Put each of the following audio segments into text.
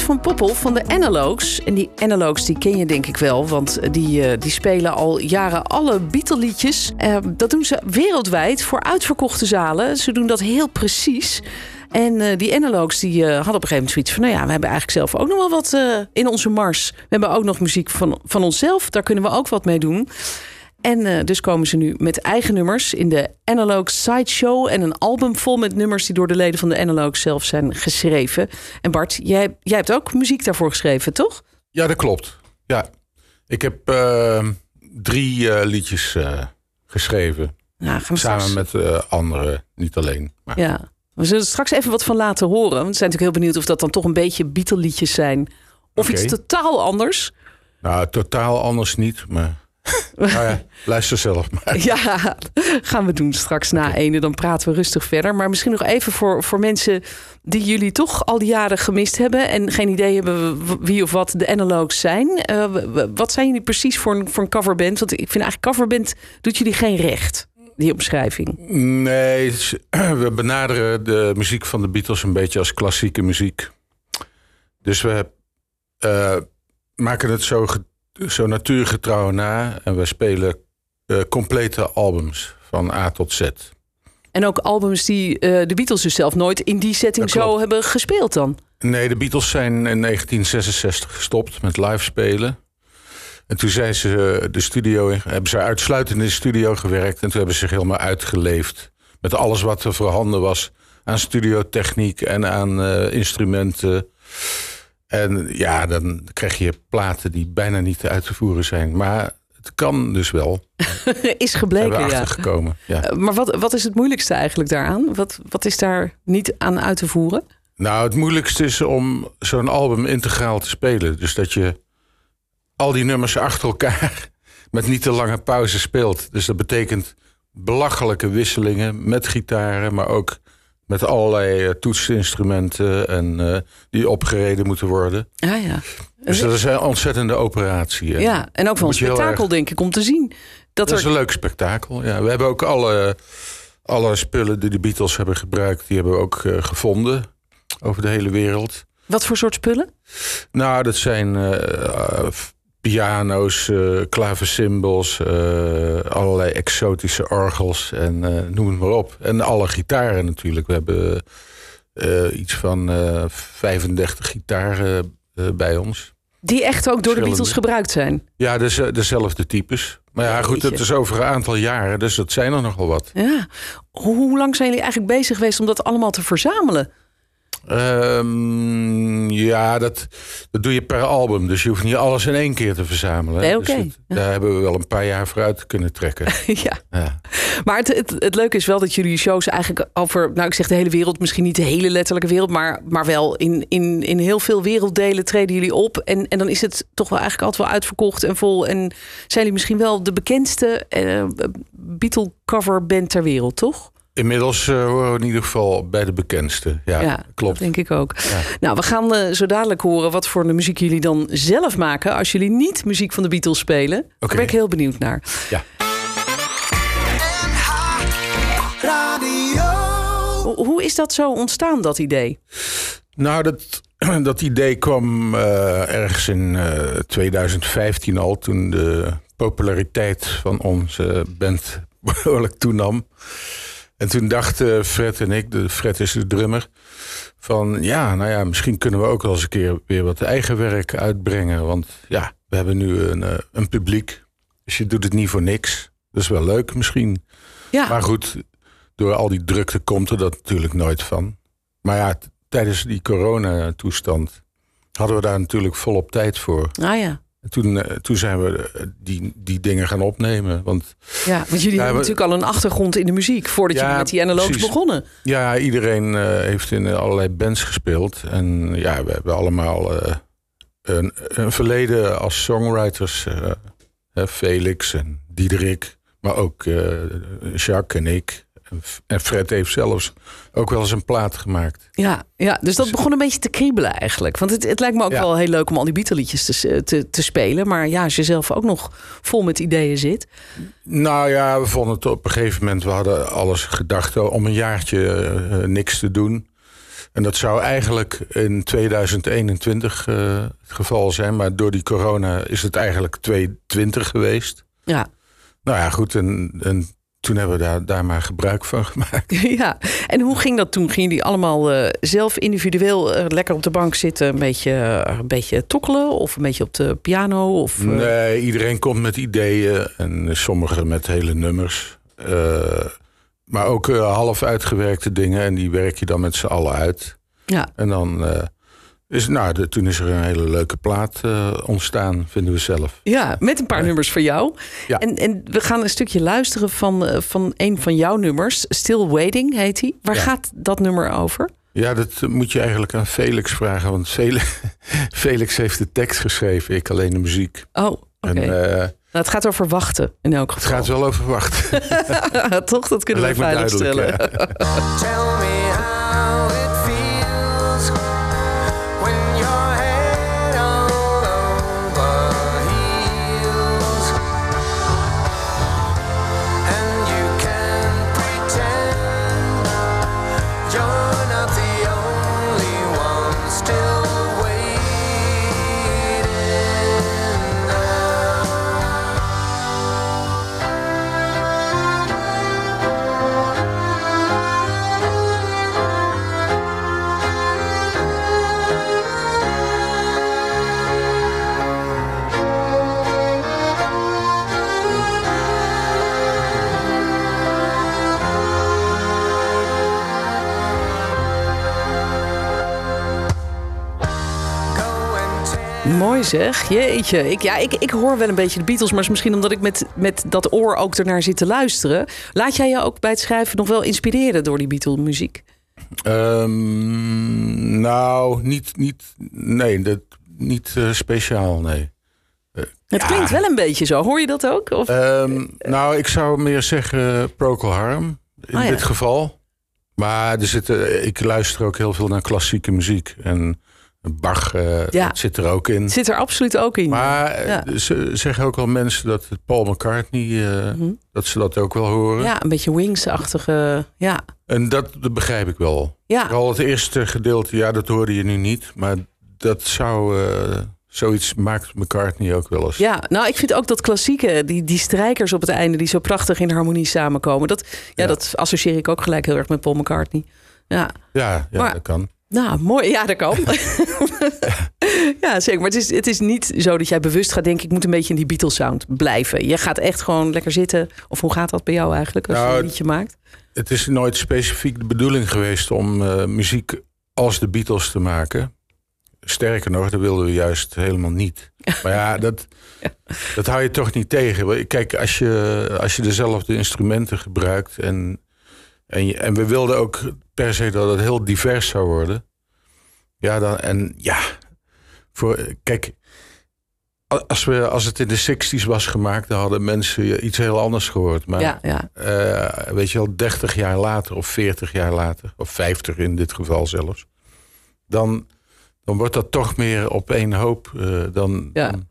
Van Poppel van de Analogs. En die Analogs die ken je denk ik wel, want die, eh, die spelen al jaren alle Beatle-liedjes. Eh, dat doen ze wereldwijd voor uitverkochte zalen. Ze doen dat heel precies. En eh, die Analogs die eh, hadden op een gegeven moment zoiets van... nou ja, we hebben eigenlijk zelf ook nog wel wat in onze mars. We hebben ook nog muziek van, van onszelf. Daar kunnen we ook wat mee doen. En eh, dus komen ze nu met eigen nummers in de Analog Sideshow. En een album vol met nummers die door de leden van de Analog zelf zijn geschreven. En Bart, jij, jij hebt ook muziek daarvoor geschreven, toch? Ja, dat klopt. Ja. Ik heb eh, drie eh, liedjes eh, geschreven. Nou, Samen straks- met anderen, niet alleen. Maar, Ja, we zullen er straks even wat van laten horen. Want we zijn natuurlijk heel benieuwd of dat dan toch een beetje Beatle-liedjes zijn. Of iets totaal anders. Nou, totaal anders niet, maar... nou ja, luister zelf maar. Ja, gaan we doen straks na ene. Dan praten we rustig verder. Maar misschien nog even voor, voor mensen die jullie toch al die jaren gemist hebben... en geen idee hebben wie of wat de analogs zijn. Eh, wat zijn jullie precies voor een, voor een coverband? Want ik vind eigenlijk coverband doet jullie geen recht, die omschrijving. Nee, we benaderen de muziek van de Beatles een beetje als klassieke muziek. Dus we eh, maken het zo, zo natuurgetrouw na. En we spelen eh, complete albums van A tot Z. En ook albums die eh, de Beatles dus zelf nooit in die setting zo hebben gespeeld dan. Nee, de Beatles zijn in 1966 gestopt met live spelen. En toen zijn ze eh, de studio hebben ze uitsluitend in de studio gewerkt. En toen hebben ze zich helemaal uitgeleefd. Met alles wat er voorhanden was aan studiotechniek en aan instrumenten. En ja, dan krijg je platen die bijna niet uit te voeren zijn. Maar het kan dus wel. Is gebleken. Ja. Eh, Maar wat, wat is het moeilijkste eigenlijk daaraan? Wat, wat is daar niet aan uit te voeren? Nou, het moeilijkste is om zo'n album integraal te spelen. Dus dat je al die nummers achter elkaar met niet te lange pauze speelt. Dus dat betekent belachelijke wisselingen met gitaren, maar ook met allerlei eh, toetsinstrumenten en eh, die opgereden moeten worden. Ah ja. Dus dat is een ontzettende operatie. En Ja, en ook wel een spektakel, erg- denk ik, om te zien. Dat, Dat is een leuk spektakel. Ja, we hebben ook alle, alle spullen die de Beatles hebben gebruikt, die hebben we ook eh, gevonden over de hele wereld. Wat voor soort spullen? Nou, dat zijn piano's, eh, allerlei exotische orgels en eh, noem het maar op. En alle gitaren natuurlijk. We hebben iets van eh 35 gitaren bij ons. Die echt ook door de. Beatles gebruikt zijn. Ja, dus, eh, dezelfde types. Maar ja, goed, het is over een aantal jaren, dus dat zijn er nogal wat. Ja. Hoe lang zijn jullie eigenlijk bezig geweest om dat allemaal te verzamelen? Ehm, ja, dat, dat doe je per album. Dus je hoeft niet alles in één keer te verzamelen. Nee, Dus daar hebben we wel een paar jaar vooruit kunnen trekken. ja. Ja. Maar het, het, het leuke is wel dat jullie shows eigenlijk over, nou ik zeg de hele wereld, misschien niet de hele letterlijke wereld, maar, maar wel in, in, in heel veel werelddelen treden jullie op. En, en dan is het toch wel eigenlijk altijd wel uitverkocht en vol. En zijn jullie misschien wel de bekendste eh, Beatle cover band ter wereld, toch? Inmiddels eh, horen we in ieder geval bij de bekendste. Ja, klopt. Dat denk ik ook. Ja. Nou, we gaan eh, zo dadelijk horen wat voor de muziek jullie dan zelf maken. Als jullie niet muziek van de Beatles spelen. Daar ben ik heel benieuwd naar. Ja. Hoe, hoe is dat zo ontstaan, dat idee? Nou, dat, dat idee kwam eh, ergens in eh, 2015 al, toen de populariteit van onze band behoorlijk toenam. En toen dachten Fred en ik, de, Fred is de drummer, van ja, nou ja, misschien kunnen we ook wel eens een keer weer wat eigen werk uitbrengen. Want ja, we hebben nu een, eh, een publiek, dus je doet het niet voor niks. Dat is wel leuk misschien. Ja, Maar goed, door al die drukte komt er dat natuurlijk nooit van. Maar ja, tijdens die coronatoestand hadden we daar natuurlijk volop tijd voor. ah ja. En toen, eh, toen zijn we eh, die, die dingen gaan opnemen. Want Ja, want jullie hebben we- natuurlijk al een achtergrond in de muziek voordat Ja, jullie met die analogs precies. begonnen. ja, iedereen eh, heeft in allerlei bands gespeeld. En ja, we hebben allemaal een, een verleden als songwriters. Felix en Diederik. Maar ook Jacques en ik. En Fred heeft zelfs ook wel eens een plaat gemaakt. Ja, ja dus dat begon een beetje te kriebelen eigenlijk. Want het, het lijkt me ook Ja. wel heel leuk om al die Beatle-liedjes te, te, te spelen. Maar ja, als je zelf ook nog vol met ideeën zit. Nou ja, we vonden het op een gegeven moment... we hadden alles gedacht om een jaartje eh, niks te doen. En dat zou eigenlijk in 2021 eh, het geval zijn. Maar door die corona is het eigenlijk 2020 geweest. Ja, Nou ja, goed. En, en toen hebben we daar, daar maar gebruik van gemaakt. ja. En hoe ging dat toen? Gingen die allemaal eh, zelf individueel eh, lekker op de bank zitten... Een beetje, eh, een beetje tokkelen of een beetje op de piano? Of, Nee, iedereen komt met ideeën. En sommigen met hele nummers. Maar ook half uitgewerkte dingen. En die werk je dan met z'n allen uit. Ja, En dan is, nou, de, toen is er een hele leuke plaat eh, ontstaan, vinden we zelf. ja, met een paar nummers voor jou. Ja. En, en we gaan een stukje luisteren van, eh, van een van jouw nummers. Still Waiting heet hij. Waar Ja. gaat dat nummer over? Ja, dat moet je eigenlijk aan Felix vragen. Want Felix, Felix heeft de tekst geschreven, ik alleen de muziek. Oh, oké. En eh, Nou, het gaat over wachten in elk het geval. gaat wel over wachten. Toch, dat kunnen we veilig stellen. ja. Tell me how Mooi zeg, jeetje. Ik, ja, ik, ik hoor wel een beetje de Beatles, maar is misschien omdat ik met, met dat oor ook ernaar zit te luisteren. Laat jij je ook bij het schrijven nog wel inspireren door die Beatle-muziek? Ehm, nou, niet, niet, nee, dat, niet eh, speciaal, nee. Het klinkt wel een beetje zo. Hoor je dat ook? Of? Ehm, nou, ik zou meer zeggen Procol Harum in Ah, ja. dit geval. Maar er zitten, ik luister ook heel veel naar klassieke muziek. En Bach Ja. dat zit er ook in. het zit er absoluut ook in. Maar eh, Ja. ze zeggen ook wel mensen dat Paul McCartney, eh, dat ze dat ook wel horen. Mhm. ja, een beetje Wings-achtige. Ja, En dat, dat begrijp ik wel. ja. Vooral het eerste gedeelte, ja, dat hoorde je nu niet. Maar dat zou, zoiets maakt McCartney ook wel eens. Ja, nou, ik vind ook dat klassieke, die, die strijkers op het einde, die zo prachtig in harmonie samenkomen. Dat, ja, Ja. dat associeer ik ook gelijk heel erg met Paul McCartney. Ja, Ja, ja Maar- dat kan. Nou, mooi. Ja, dat kan. ja, zeker. Maar het is, het is niet zo dat jij bewust gaat denken, ik moet een beetje in die Beatles sound blijven. Je gaat echt gewoon lekker zitten. Of hoe gaat dat bij jou eigenlijk als je Nou, een liedje maakt? Het is nooit specifiek de bedoeling geweest om eh, muziek als de Beatles te maken. Sterker nog, dat wilden we juist helemaal niet. Maar ja, dat, dat hou je toch niet tegen. Kijk, als je, als je dezelfde instrumenten gebruikt en, en, en we wilden ook per se dat het heel divers zou worden. Ja, dan, en ja, voor, kijk, als, we, als het in de 60s was gemaakt, dan hadden mensen iets heel anders gehoord. Maar ja, ja. eh, weet je wel, 30 jaar later of 40 jaar later, of 50 in dit geval zelfs, dan, dan wordt dat toch meer op één hoop. eh, dan, Ja. dan-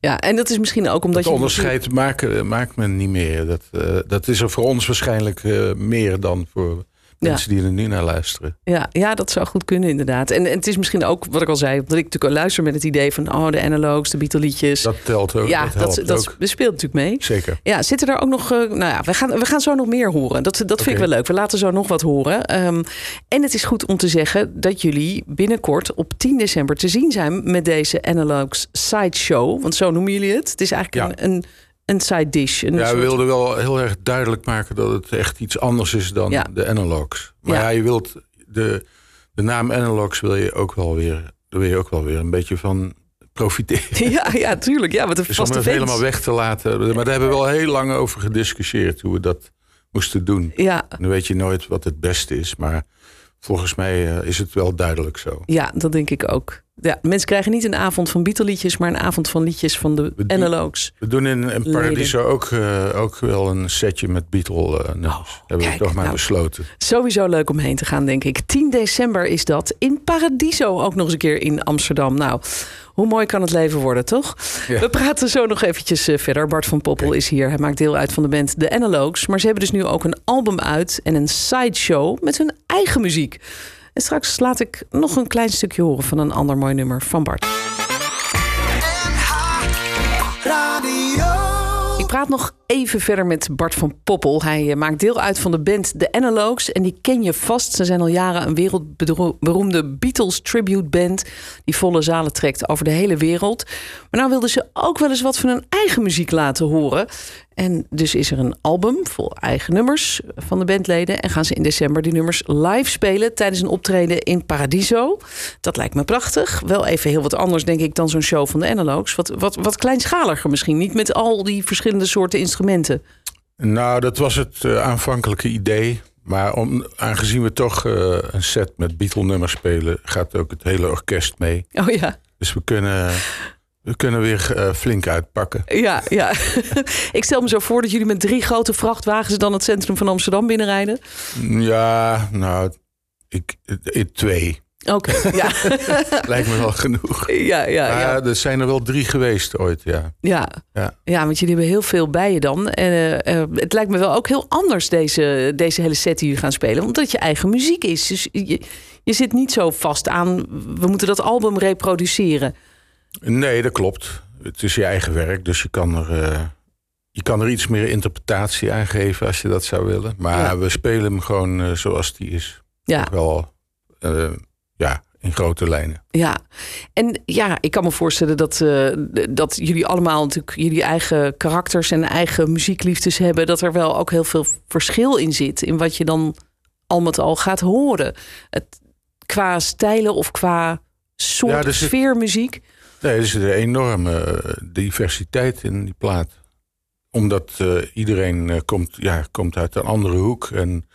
ja, en dat is misschien ook omdat dat je... onderscheid maken, maakt men niet meer. Dat, eh, dat is er voor ons waarschijnlijk eh, meer dan voor. Mensen die er nu naar luisteren. Ja, ja, dat zou goed kunnen inderdaad. En, en het is misschien ook, wat ik al zei, dat ik natuurlijk luister met het idee van... oh, de analogs, de Beatle-liedjes. Dat telt ook. ja, dat dat, helpt dat, ook. speelt natuurlijk mee. Zeker. Ja, zitten er ook nog... eh, nou ja, we gaan, we gaan zo nog meer horen. Dat, dat vind ik wel leuk. We laten zo nog wat horen. Ehm, en het is goed om te zeggen dat jullie binnenkort op 10 december te zien zijn... met deze Analogs Sideshow. Want zo noemen jullie het. Het is eigenlijk Ja. een, een, een side dish. Een Ja, we wilden wel heel erg duidelijk maken dat het echt iets anders is dan Ja. de analogs. Maar Ja. ja, je wilt de, de naam analogs wil je ook wel weer, daar wil je ook wel weer een beetje van profiteren. Ja, ja, tuurlijk. Ja, wat een Dus om vaste het fans. helemaal weg te laten. Maar daar hebben we wel heel lang over gediscussieerd hoe we dat moesten doen. Ja, En dan weet je nooit wat het beste is. Maar volgens mij eh, is het wel duidelijk zo. ja, dat denk ik ook. Ja, mensen krijgen niet een avond van Beatle-liedjes, maar een avond van liedjes van de We Analogues. We doen in, in Paradiso ook, eh, ook wel een setje met Beatle-nummers. Hebben we toch maar nou. besloten. Sowieso leuk om heen te gaan, denk ik. 10 december is dat. In Paradiso ook nog eens een keer in Amsterdam. Nou, hoe mooi kan het leven worden, toch? Ja. We praten zo nog eventjes eh, verder. Bart van Poppel is hier. Hij maakt deel uit van de band The Analogues. Maar ze hebben dus nu ook een album uit en een sideshow met hun eigen muziek. En straks laat ik nog een klein stukje horen van een ander mooi nummer van Bart. Ik praat nog even verder met Bart van Poppel. Hij eh, maakt deel uit van de band The Analogues. En die ken je vast. Ze zijn al jaren een wereldberoemde Beatles tribute band. Die volle zalen trekt over de hele wereld. Maar nou wilden ze ook wel eens wat van hun eigen muziek laten horen. En dus is er een album vol eigen nummers van de bandleden. En gaan ze in december die nummers live spelen tijdens een optreden in Paradiso. Dat lijkt me prachtig. Wel even heel wat anders, denk ik, dan zo'n show van de Analogues. Wat, wat, wat kleinschaliger misschien. Niet met al die verschillende soorten instrumenten. Nou, dat was het eh, aanvankelijke idee. Maar om, aangezien we toch eh, een set met Beatle-nummers spelen... gaat ook het hele orkest mee. Oh ja, Dus we kunnen, we kunnen weer eh, flink uitpakken. ja, ja. ik stel me zo voor dat jullie met drie grote vrachtwagens dan het centrum van Amsterdam binnenrijden. Ja, nou, ik, ik twee. Oké, ja. Lijkt me wel genoeg. ja, ja, Maar ja. er zijn er wel drie geweest ooit, ja. Ja. Ja. ja, want jullie hebben heel veel bij je dan. En eh, eh, het lijkt me wel ook heel anders, deze, deze hele set die jullie gaan spelen. Omdat het je eigen muziek is. Dus je, je zit niet zo vast aan, we moeten dat album reproduceren. Nee, dat klopt. Het is je eigen werk, dus je kan er, eh, je kan er iets meer interpretatie aan geven als je dat zou willen. Maar Ja. we spelen hem gewoon eh, zoals die is. Ja, Wel, eh, ja, in grote lijnen. ja. En ja, ik kan me voorstellen dat, dat jullie allemaal natuurlijk jullie eigen karakters en eigen muziekliefdes hebben. Dat er wel ook heel veel verschil in zit. In wat je dan al met al gaat horen. Het, qua stijlen of qua soort Ja, zit- sfeermuziek. Nee, er zit een enorme eh, diversiteit in die plaat. Omdat eh, iedereen eh, komt, ja, komt uit een andere hoek. En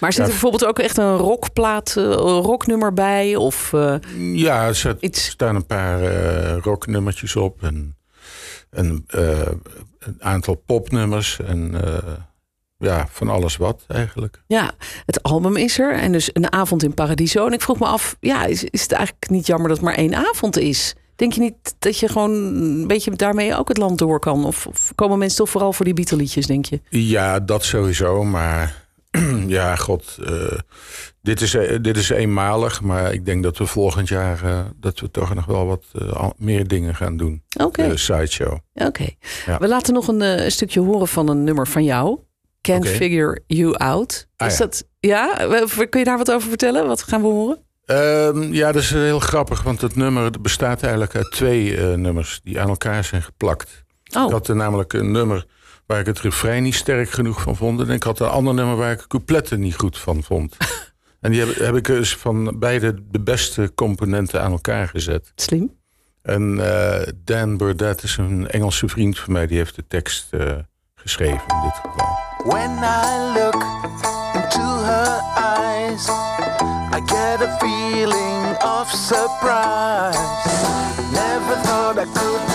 Maar zit er Ja. bijvoorbeeld ook echt een rockplaat, rocknummer bij? Of ja, er iets? staan een paar rocknummertjes op. En een, een aantal popnummers. En ja, van alles wat eigenlijk. Ja, het album is er. En dus een avond in Paradiso. En ik vroeg me af, ja, is, is het eigenlijk niet jammer dat het maar één avond is? Denk je niet dat je gewoon een beetje daarmee ook het land door kan? Of, of komen mensen toch vooral voor die Beatle-liedjes, denk je? Ja, dat sowieso. Maar ja, god. eh, dit, is, eh, dit is eenmalig. Maar ik denk dat we volgend jaar... eh, dat we toch nog wel wat meer dingen gaan doen. Oké, De sideshow. oké. Ja. We laten nog een, stukje horen van een nummer van jou. Can't. Figure You Out. Ah, is ja. dat, ja? Kun je daar wat over vertellen? Wat gaan we horen? Ehm, ja, dat is heel grappig. Want het nummer bestaat eigenlijk uit twee eh, nummers... die aan elkaar zijn geplakt. Oh, Ik had er namelijk een nummer waar ik het refrein niet sterk genoeg van vond. En ik had een ander nummer waar ik de coupletten niet goed van vond. en die heb, heb ik dus van beide de beste componenten aan elkaar gezet. slim. En eh, Dan Burdett is een Engelse vriend van mij. Die heeft de tekst eh, geschreven in dit geval. When I look into her eyes, I get a feeling of surprise. Never thought I could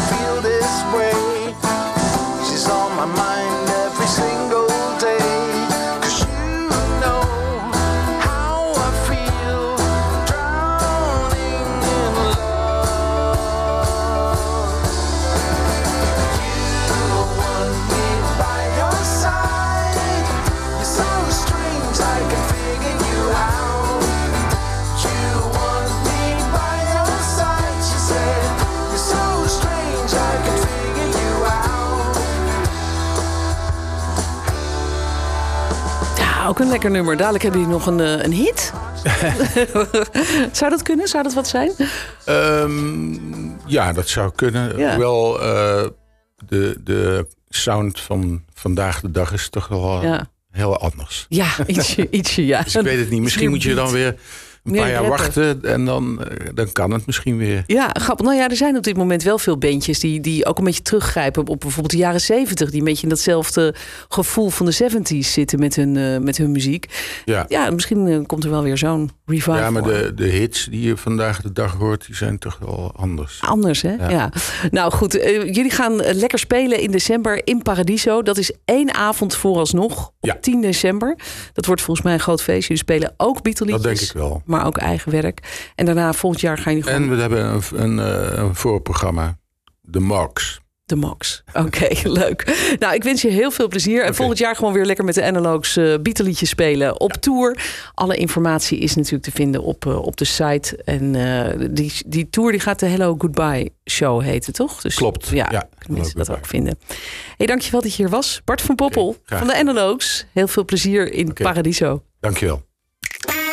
Ja, ook een lekker nummer. Dadelijk hebben jullie nog een, eh, een hit. Zou dat kunnen? Zou dat wat zijn? Ehm, ja, dat zou kunnen. Ja. Hoewel eh, de, de sound van vandaag de dag is toch wel Ja, heel anders. ja ietsje, ietsje ja. Dus ik weet het niet. Misschien moet je dan weer Een meer paar jaar wachten en dan, eh, dan kan het misschien weer. Ja, grappig. Nou ja, er zijn op dit moment wel veel bandjes die, die ook een beetje teruggrijpen op bijvoorbeeld de jaren 70. Die een beetje in datzelfde gevoel van de 70s zitten met hun, eh, met hun muziek. Ja, Ja, misschien eh, komt er wel weer zo'n revival. ja maar de, de hits die je vandaag de dag hoort, die zijn toch wel anders. Anders, hè? Ja. Ja. Nou goed, jullie gaan lekker spelen in december in Paradiso. Dat is één avond vooralsnog, op Ja. 10 december. Dat wordt volgens mij een groot feest. Jullie spelen ook Beatle-liedjes. Dat denk ik wel. Maar ook eigen werk. En daarna volgend jaar gaan jullie gewoon En we hebben een, een, eh, een voorprogramma, de Mox. de max. Oké, leuk. Nou, ik wens je heel veel plezier. En volgend jaar gewoon weer lekker met de Analogs uh, Beatle-liedjes spelen op tour. Alle informatie is natuurlijk te vinden op, eh, op de site. En die, die tour die gaat de Hello Goodbye Show heten, toch? Dus, Klopt, Ja, mensen dat ook vinden. Hey, dankjewel dat je hier was. Bart van Poppel van de Analogs. Heel veel plezier in. Paradiso. Dankjewel.